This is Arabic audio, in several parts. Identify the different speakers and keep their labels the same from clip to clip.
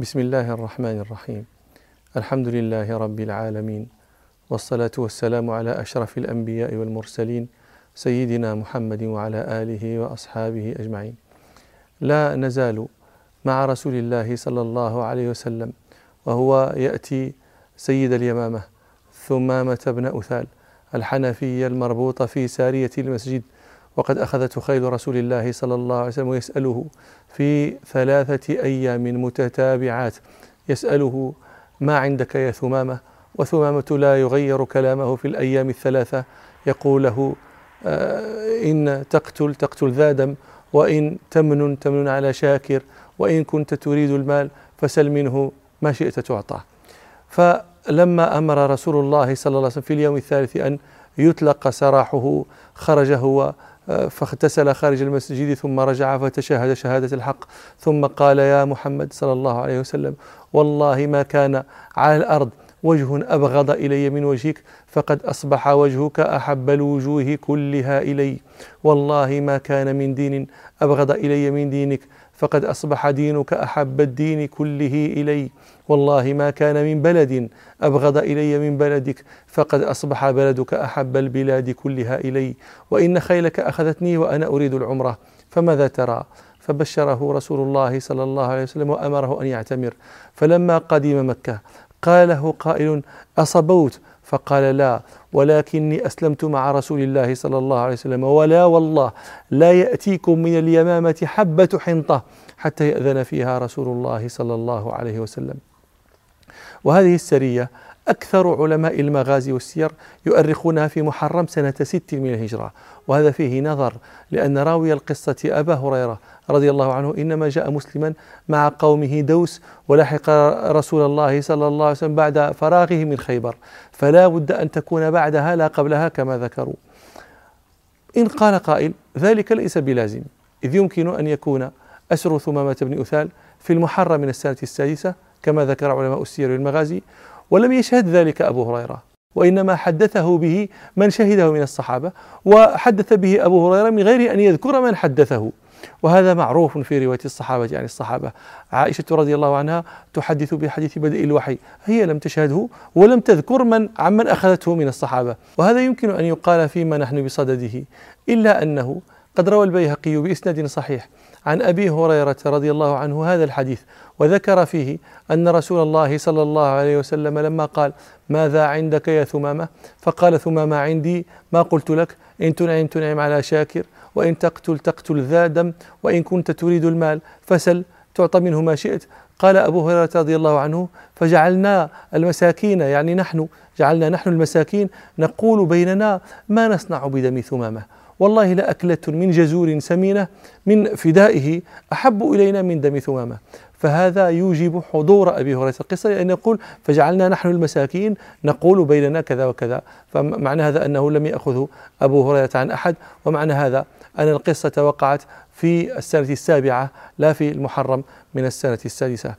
Speaker 1: بسم الله الرحمن الرحيم الحمد لله رب العالمين والصلاة والسلام على أشرف الأنبياء والمرسلين سيدنا محمد وعلى آله وأصحابه أجمعين لا نزال مع رسول الله صلى الله عليه وسلم وهو يأتي سيد اليمامة ثمامة بن أثال الحنفية المربوطة في سارية المسجد وقد أخذته خيل رسول الله صلى الله عليه وسلم ويسأله في ثلاثة أيام متتابعات. يسأله ما عندك يا ثمامة؟ وثمامة لا يغير كلامه في الأيام الثلاثة. يقول له آه، إن تقتل تقتل ذا دم وإن تمن تمن على شاكر وإن كنت تريد المال فسل منه ما شئت تعطى. فلما أمر رسول الله صلى الله عليه وسلم في اليوم الثالث أن يطلق سراحه خرج هو فاغتسل خارج المسجد ثم رجع فتشهد شهادة الحق. ثم قال يا محمد صلى الله عليه وسلم والله ما كان على الأرض وجه أبغض إلي من وجهك فقد أصبح وجهك أحب الوجوه كلها إلي. والله ما كان من دين أبغض إلي من دينك فقد أصبح دينك أحب الدين كله إلي. والله ما كان من بلد أبغض إلي من بلدك فقد أصبح بلدك أحب البلاد كلها إلي. وإن خيلك أخذتني وأنا أريد العمرة فماذا ترى؟ فبشره رسول الله صلى الله عليه وسلم وأمره أن يعتمر. فلما قدم مكة قال له قائل أصبوت؟ فقال لا ولكني أسلمت مع رسول الله صلى الله عليه وسلم ولا والله لا يأتيكم من اليمامة حبة حنطة حتى يأذن فيها رسول الله صلى الله عليه وسلم. وهذه السرية أكثر علماء المغازي والسير يؤرخونها في محرم سنة ست من الهجرة. وهذا فيه نظر لأن راوي القصة أبا هريرة رضي الله عنه إنما جاء مسلما مع قومه دوس ولحق رسول الله صلى الله عليه وسلم بعد فراغه من خيبر. فلا بد أن تكون بعدها لا قبلها كما ذكروا. إن قال قائل ذلك ليس بلازم إذ يمكن أن يكون أسر ثمامة بن أثال في المحرم من السنة السادسة كما ذكر علماء السير والمغازي ولم يشهد ذلك أبو هريرة وإنما حدثه به من شهده من الصحابة وحدث به أبو هريرة من غير أن يذكر من حدثه. وهذا معروف في رواية الصحابة عن يعني الصحابة. عائشة رضي الله عنها تحدث بحديث بدء الوحي هي لم تشهده ولم تذكر من عمن أخذته من الصحابة. وهذا يمكن أن يقال فيما نحن بصدده إلا أنه قد روى البيهقي بإسناد صحيح. عن أبي هريرة رضي الله عنه هذا الحديث وذكر فيه أن رسول الله صلى الله عليه وسلم لما قال ماذا عندك يا ثمامة؟ فقال ثمامة عندي ما قلت لك؟ إن تنعم تنعم على شاكر وإن تقتل تقتل ذا دم وإن كنت تريد المال فسل تعطى منه ما شئت. قال أبو هريرة رضي الله عنه فجعلنا المساكين يعني نحن جعلنا نحن المساكين نقول بيننا ما نصنع بدم ثمامة. والله لأكلة من جزور سمينة من فدائه أحب إلينا من دم ثمامة. فهذا يوجب حضور أبي هريرة القصة لأن يقول فجعلنا نحن المساكين نقول بيننا كذا وكذا. فمعنى هذا أنه لم يأخذه أبو هريرة عن أحد ومعنى هذا أن القصة وقعت في السنة السابعة لا في المحرم من السنة السادسة.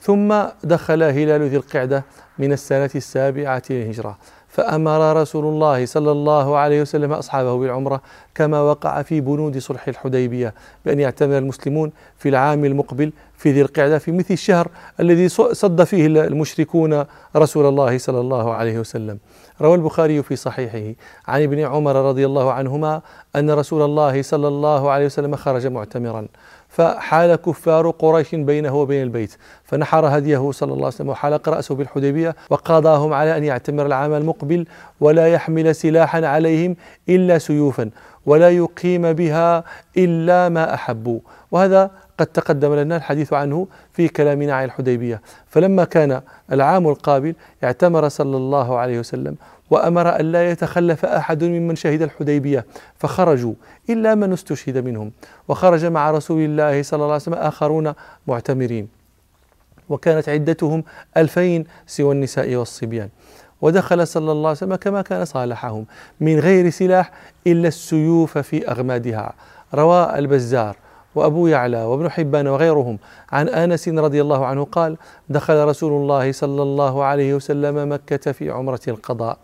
Speaker 1: ثم دخل هلال ذي القعدة من السنة السابعة للهجرة. فأمر رسول الله صلى الله عليه وسلم أصحابه بالعمرة كما وقع في بنود صلح الحديبية بأن يعتمر المسلمون في العام المقبل في ذي القعدة في مثل الشهر الذي صد فيه المشركون رسول الله صلى الله عليه وسلم. روى البخاري في صحيحه عن ابن عمر رضي الله عنهما أن رسول الله صلى الله عليه وسلم خرج معتمرا. فحال كفار قريش بينه وبين البيت. فنحر هديه صلى الله عليه وسلم وحلق رأسه بالحديبية وقاضاهم على أن يعتمر العام المقبل ولا يحمل سلاحا عليهم إلا سيوفا ولا يقيم بها إلا ما أحبوا. وهذا قد تقدم لنا الحديث عنه في كلامنا عن الحديبية. فلما كان العام القابل اعتمر صلى الله عليه وسلم وأمر أن لا يتخلف أحد ممن شهد الحديبية فخرجوا إلا من استشهد منهم. وخرج مع رسول الله صلى الله عليه وسلم آخرون معتمرين. وكانت عدتهم ألفين سوى النساء والصبيان. ودخل صلى الله عليه وسلم كما كان صالحهم من غير سلاح إلا السيوف في أغمادها. روى البزار وأبو يعلى وابن حبان وغيرهم عن أنس رضي الله عنه قال دخل رسول الله صلى الله عليه وسلم مكة في عمرة القضاء.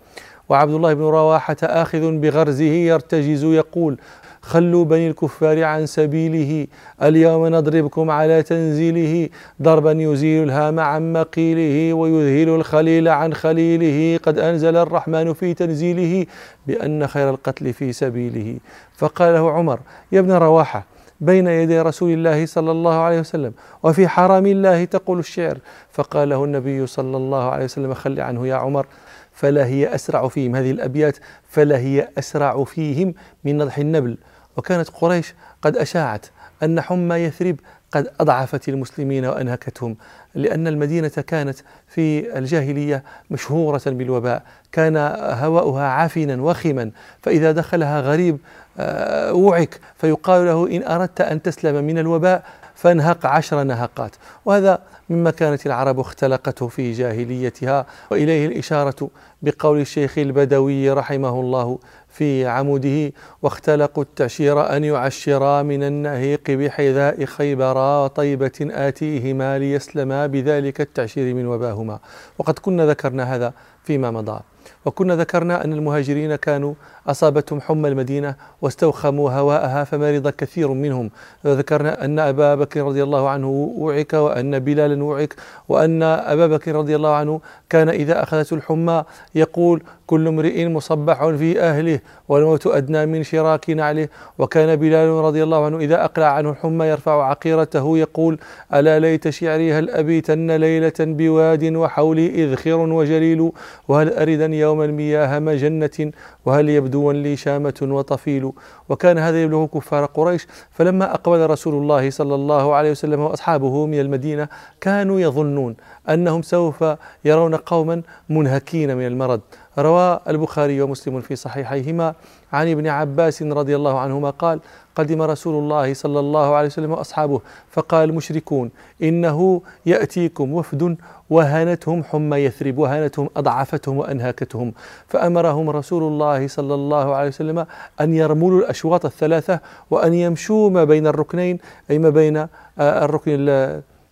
Speaker 1: وعبد الله بن رواحة آخذ بغرزه يرتجز يقول خلوا بني الكفار عن سبيله اليوم نضربكم على تنزيله ضربا يزيل الهام عن مقيله ويذهل الخليل عن خليله قد أنزل الرحمن في تنزيله بأن خير القتل في سبيله. فقال له عمر يا ابن رواحة بين يدي رسول الله صلى الله عليه وسلم وفي حرم الله تقول الشعر. فقال له النبي صلى الله عليه وسلم خل عنه يا عمر. فلا هي أسرع فيهم. هذه الأبيات فلا هي أسرع فيهم من نضح النبل. وكانت قريش قد أشاعت أن حمى يثرب قد أضعفت المسلمين وأنهكتهم لأن المدينة كانت في الجاهلية مشهورة بالوباء. كان هواؤها عافنا وخما فإذا دخلها غريب آه، وعك فيقال له إن أردت أن تسلم من الوباء فانهق عشر نهقات. وهذا مما كانت العرب اختلقته في جاهليتها. وإليه الإشارة بقول الشيخ البدوي رحمه الله في عموده واختلقوا التعشير أن يعشرا من النهيق بحذاء خيبرا وطيبة آتيهما ليسلما بذلك التعشير من وباهما. وقد كنا ذكرنا هذا فيما مضى. وكنا ذكرنا أن المهاجرين كانوا أصابتهم حمى المدينة واستوخموا هواءها فمرض كثير منهم. ذكرنا أن أبا بكر رضي الله عنه وعك وأن بلالا وعك وأن أبا بكر رضي الله عنه كان إذا أخذته الحمى يقول كل امرئ مصبح في أهله والموت أدنى من شراك نعله. وكان بلال رضي الله عنه إذا أقلع عنه الحمى يرفع عقيرته يقول ألا ليت شعري هل أبيتن ليلة بواد وحولي إذخر وجليل وهل أردا يوم المياه مجنة وهل يبدو لي شامة وطفيل وكان هذا يبلغ كفار قريش. فلما أقبل رسول الله صلى الله عليه وسلم وأصحابه من المدينة كانوا يظنون أنهم سوف يرون قوما منهكين من المرض. روى البخاري ومسلم في صحيحيهما عن ابن عباس رضي الله عنهما قال قدم رسول الله صلى الله عليه وسلم وأصحابه فقال المشركون إنه يأتيكم وفد وهانتهم حمى يثرب وهانتهم أضعفتهم وأنهاكتهم. فأمرهم رسول الله صلى الله عليه وسلم أن يرملوا الأشواط الثلاثة وأن يمشوا ما بين الركنين أي ما بين آه، الركن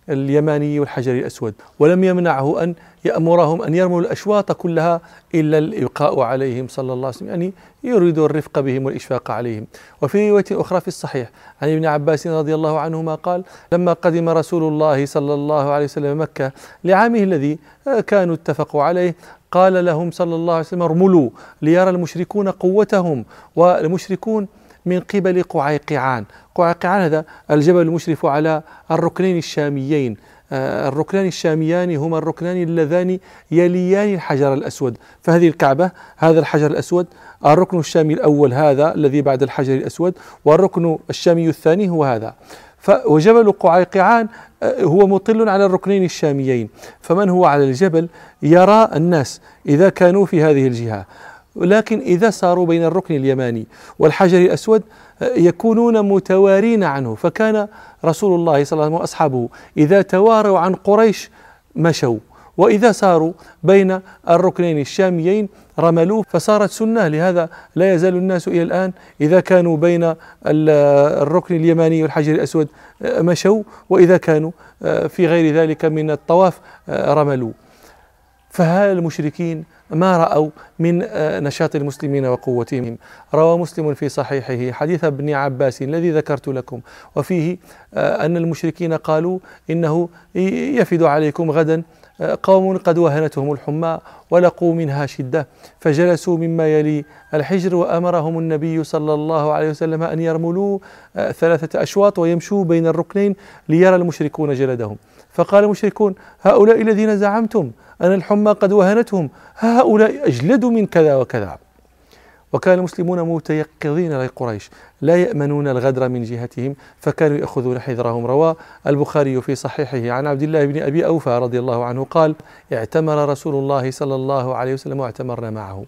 Speaker 1: اليماني والحجر الأسود. ولم يمنعه أن يأمرهم أن يرموا الأشواط كلها إلا الإبقاء عليهم صلى الله عليه وسلم يعني يريد الرفق بهم والإشفاق عليهم. وفي رواية أخرى في الصحيح عن ابن عباس رضي الله عنهما قال لما قدم رسول الله صلى الله عليه وسلم مكة لعامه الذي كانوا اتفقوا عليه قال لهم صلى الله عليه وسلم ارملوا ليرى المشركون قوتهم والمشركون من قبل قعيقعان. قعيقعان هذا الجبل المشرف على الركنين الشاميين. آه، الركنان الشاميان هما الركنان اللذان يليان الحجر الأسود. فهذه الكعبة هذا الحجر الأسود الركن الشامي الأول هذا الذي بعد الحجر الأسود والركن الشامي الثاني هو هذا. وجبل قعيقعان آه، هو مطل على الركنين الشاميين. فمن هو على الجبل؟ يرى الناس إذا كانوا في هذه الجهة. ولكن إذا صاروا بين الركن اليماني والحجر الأسود يكونون متوارين عنه. فكان رسول الله صلى الله عليه وسلم وأصحابه إذا تواروا عن قريش مشوا. وإذا صاروا بين الركنين الشاميين رملوه فصارت سنة لهذا لا يزال الناس إلى الآن إذا كانوا بين الركن اليماني والحجر الأسود مشوا وإذا كانوا في غير ذلك من الطواف رملوا. فهل المشركين ما رأوا من آه، نشاط المسلمين وقوتهم؟ روى مسلم في صحيحه حديث ابن عباس الذي ذكرت لكم وفيه آه، أن المشركين قالوا إنه يفد عليكم غدا آه، قوم قد وهنتهم الحمى ولقوا منها شدة فجلسوا مما يلي الحجر وأمرهم النبي صلى الله عليه وسلم أن يرملوا ثلاثة أشواط ويمشوا بين الركنين ليرى المشركون جلدهم. فقال المشركون هؤلاء الذين زعمتم أن الحمى قد وهنتهم هؤلاء أجلد من كذا وكذا. وكان المسلمون متيقظين لقريش لا يأمنون الغدر من جهتهم فكانوا يأخذون حذرهم. روى البخاري في صحيحه عن عبد الله بن أبي أوفى رضي الله عنه قال اعتمر رسول الله صلى الله عليه وسلم واعتمرنا معه.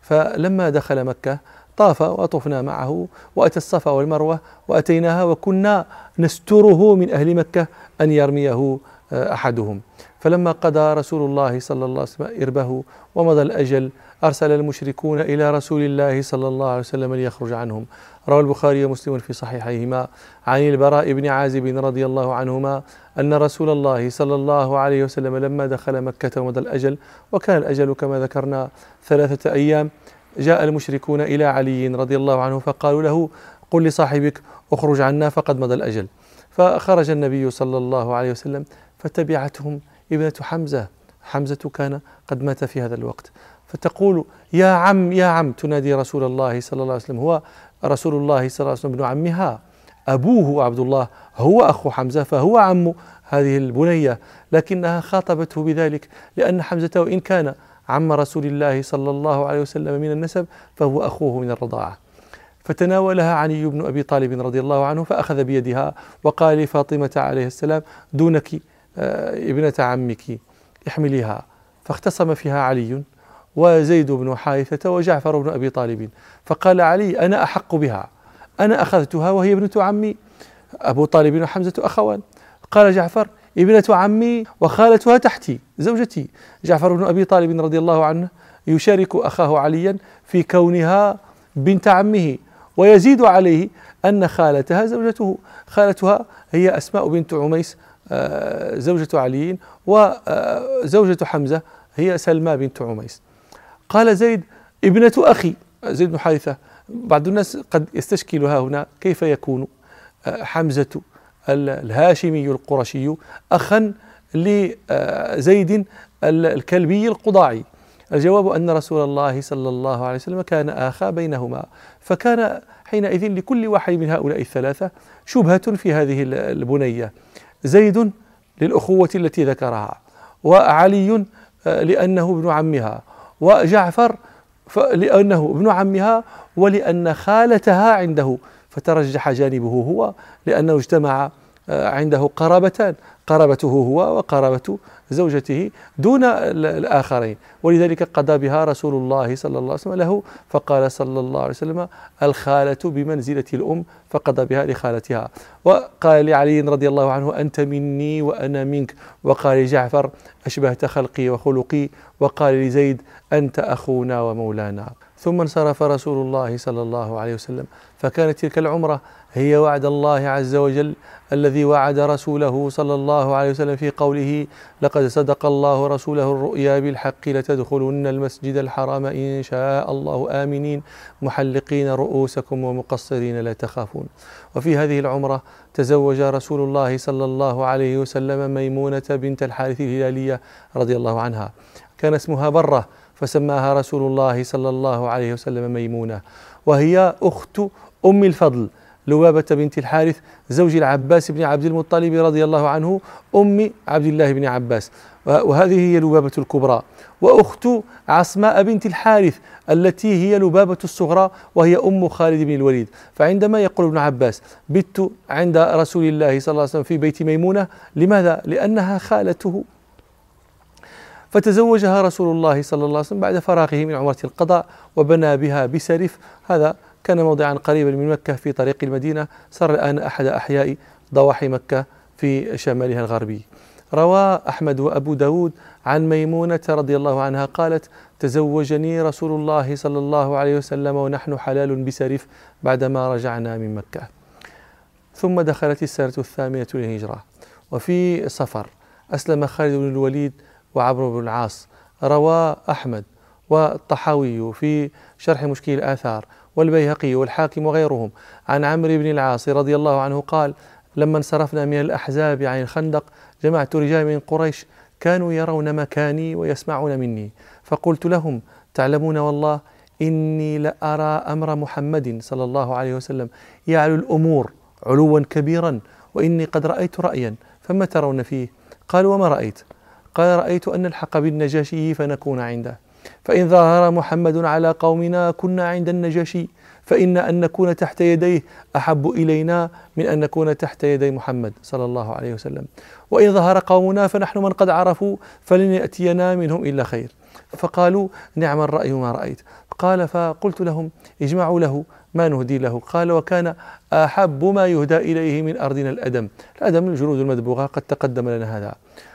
Speaker 1: فلما دخل مكة طاف وطفنا معه وأتى الصفا والمروة وأتيناها وكنا نستره من أهل مكة أن يرميه أحدهم. فلما قضى رسول الله صلى الله عليه وسلم إربه ومضى الأجل أرسل المشركون إلى رسول الله صلى الله عليه وسلم ليخرج عنهم. روى البخاري ومسلم في صحيحيهما. عن البراء بن عازب رضي الله عنهما أن رسول الله صلى الله عليه وسلم لما دخل مكة ومضى الأجل وكان الأجل كما ذكرنا ثلاثة أيام جاء المشركون إلى علي رضي الله عنه فقالوا له قل لصاحبك اخرج عنا فقد مضى الأجل. فخرج النبي صلى الله عليه وسلم فتبعتهم إبنة حمزة. حمزة كان قد مات في هذا الوقت. فتقول يا عم يا عم تنادي رسول الله صلى الله عليه وسلم. هو رسول الله صلى الله عليه وسلم ابن عمها. أبوه عبد الله هو أخو حمزة فهو عم هذه البنية لكنها خاطبته بذلك لأن حمزة وإن كان عم رسول الله صلى الله عليه وسلم من النسب فهو أخوه من الرضاعة. فتناولها علي بن أبي طالب رضي الله عنه فأخذ بيدها وقال لفاطمة عليه السلام دونك آه، ابنة عمك احمليها. فاختصم فيها علي. وزيد بن حارثة وجعفر بن أبي طالب فقال علي أنا أحق بها. أنا أخذتها وهي ابنة عمي. أبو طالب وحمزة أخوان. قال جعفر ابنة عمي وخالتها تحتي زوجتي. جعفر بن أبي طالب رضي الله عنه يشارك أخاه عليا في كونها بنت عمه. ويزيد عليه أن خالتها زوجته. خالتها هي أسماء بنت عميس آه، زوجة علي وزوجة حمزة هي سلمى بنت عميس. قال زيد ابنة أخي. زيد بن حارثة. بعض الناس قد يستشكل ها هنا كيف يكون. آه، حمزة الهاشمي القرشي أخا لزيد الكلبي القضاعي. الجواب أن رسول الله صلى الله عليه وسلم كان آخا بينهما. فكان حينئذ لكل واحد من هؤلاء الثلاثة شبهة في هذه البنية. زيد للأخوة التي ذكرها وعلي آه، لأنه ابن عمها. وجعفر لأنه ابن عمها ولأن خالتها عنده فترجح جانبه هو لأنه اجتمع عنده قرابتان قرابته هو وقرابة زوجته دون الآخرين. ولذلك قضى بها رسول الله صلى الله عليه وسلم له فقال صلى الله عليه وسلم الخالة بمنزلة الأم فقضى بها لخالتها. وقال لعلي رضي الله عنه أنت مني وأنا منك. وقال لجعفر أشبهت خلقي وخلقي. وقال لزيد أنت أخونا ومولانا. ثم انصرف رسول الله صلى الله عليه وسلم. فكانت تلك العمرة هي وعد الله عز وجل الذي وعد رسوله صلى الله عليه وسلم في قوله لقد صدق الله رسوله الرؤيا بالحق لتدخلن المسجد الحرام إن شاء الله آمنين. محلقين رؤوسكم ومقصرين لا تخافون. وفي هذه العمرة تزوج رسول الله صلى الله عليه وسلم ميمونة بنت الحارث الهلالية رضي الله عنها. كان اسمها برة فسماها رسول الله صلى الله عليه وسلم ميمونة وهي أخت أم الفضل لبابة بنت الحارث زوج العباس بن عبد المطلب رضي الله عنه أم عبد الله بن عباس. وهذه هي لبابة الكبرى. وأخت عصماء بنت الحارث التي هي لبابة الصغرى وهي أم خالد بن الوليد. فعندما يقول ابن عباس بت عند رسول الله صلى الله عليه وسلم في بيت ميمونة لماذا؟ لأنها خالته فتزوجها رسول الله صلى الله عليه وسلم بعد فراغه من عمرة القضاء وبنى بها بسرف. هذا كان موضعا قريبا من مكة في طريق المدينة. صار الآن أحد أحياء ضواحي مكة في شمالها الغربي. روى أحمد وأبو داود عن ميمونة رضي الله عنها قالت تزوجني رسول الله صلى الله عليه وسلم ونحن حلال بسرف بعدما رجعنا من مكة. ثم دخلت السنة الثامنة للهجرة. وفي صفر أسلم خالد بن الوليد وعمرو بن العاص روى أحمد والطحاوي في شرح مشكل الآثار والبيهقي والحاكم وغيرهم. عن عمرو بن العاص رضي الله عنه قال لما انصرفنا من الأحزاب عن الخندق جمعت رجال من قريش كانوا يرون مكاني ويسمعون مني. فقلت لهم تعلمون والله إني لأرى أمر محمد صلى الله عليه وسلم يعلو الأمور علوا كبيرا وإني قد رأيت رأيا فما ترون فيه؟ قالوا وما رأيت؟ قال رأيت أن نلحق بالنجاشي فنكون عنده. فإن ظهر محمد على قومنا كنا عند النجاشي. فإن أن نكون تحت يديه أحب إلينا من أن نكون تحت يدي محمد صلى الله عليه وسلم. وإن ظهر قومنا فنحن من قد عرفوا فلن يأتينا منهم إلا خير. فقالوا نعم الرأي ما رأيت. قال فقلت لهم اجمعوا له ما نهدي له. قال وكان أحب ما يهدى إليه من أرضنا الأدم. الأدم الجلود المدبوغة قد تقدم لنا هذا.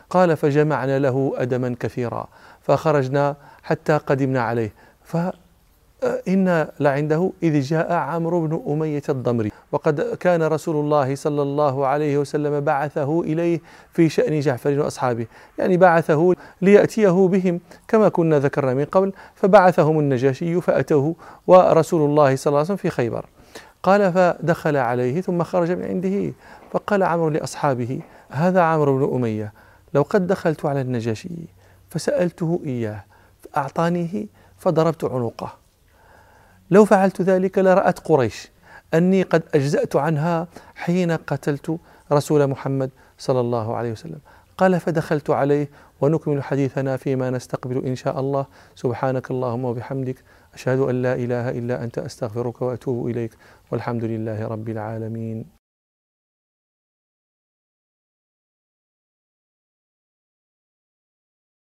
Speaker 1: قال فجمعنا له أدما كثيرا فخرجنا حتى قدمنا عليه. فإن لعنده إذ جاء عمرو بن أمية الضمري. وقد كان رسول الله صلى الله عليه وسلم بعثه إليه في شأن جعفر وأصحابه يعني بعثه ليأتيه بهم كما كنا ذكرنا من قبل فبعثهم النجاشي فأتوه ورسول الله صلى الله عليه وسلم في خيبر. قال فدخل عليه ثم خرج من عنده فقال عمرو لأصحابه هذا عمرو بن أمية لو قد دخلت على النجاشي فسألته إياه فأعطانيه فضربت عنقه. لو فعلت ذلك لرأت قريش أني قد أجزأت عنها حين قتلت رسول محمد صلى الله عليه وسلم. قال فدخلت عليه ونكمل حديثنا فيما نستقبل إن شاء الله. سبحانك اللهم وبحمدك. أشهد أن لا إله إلا أنت أستغفرك وأتوب إليك. والحمد لله رب العالمين.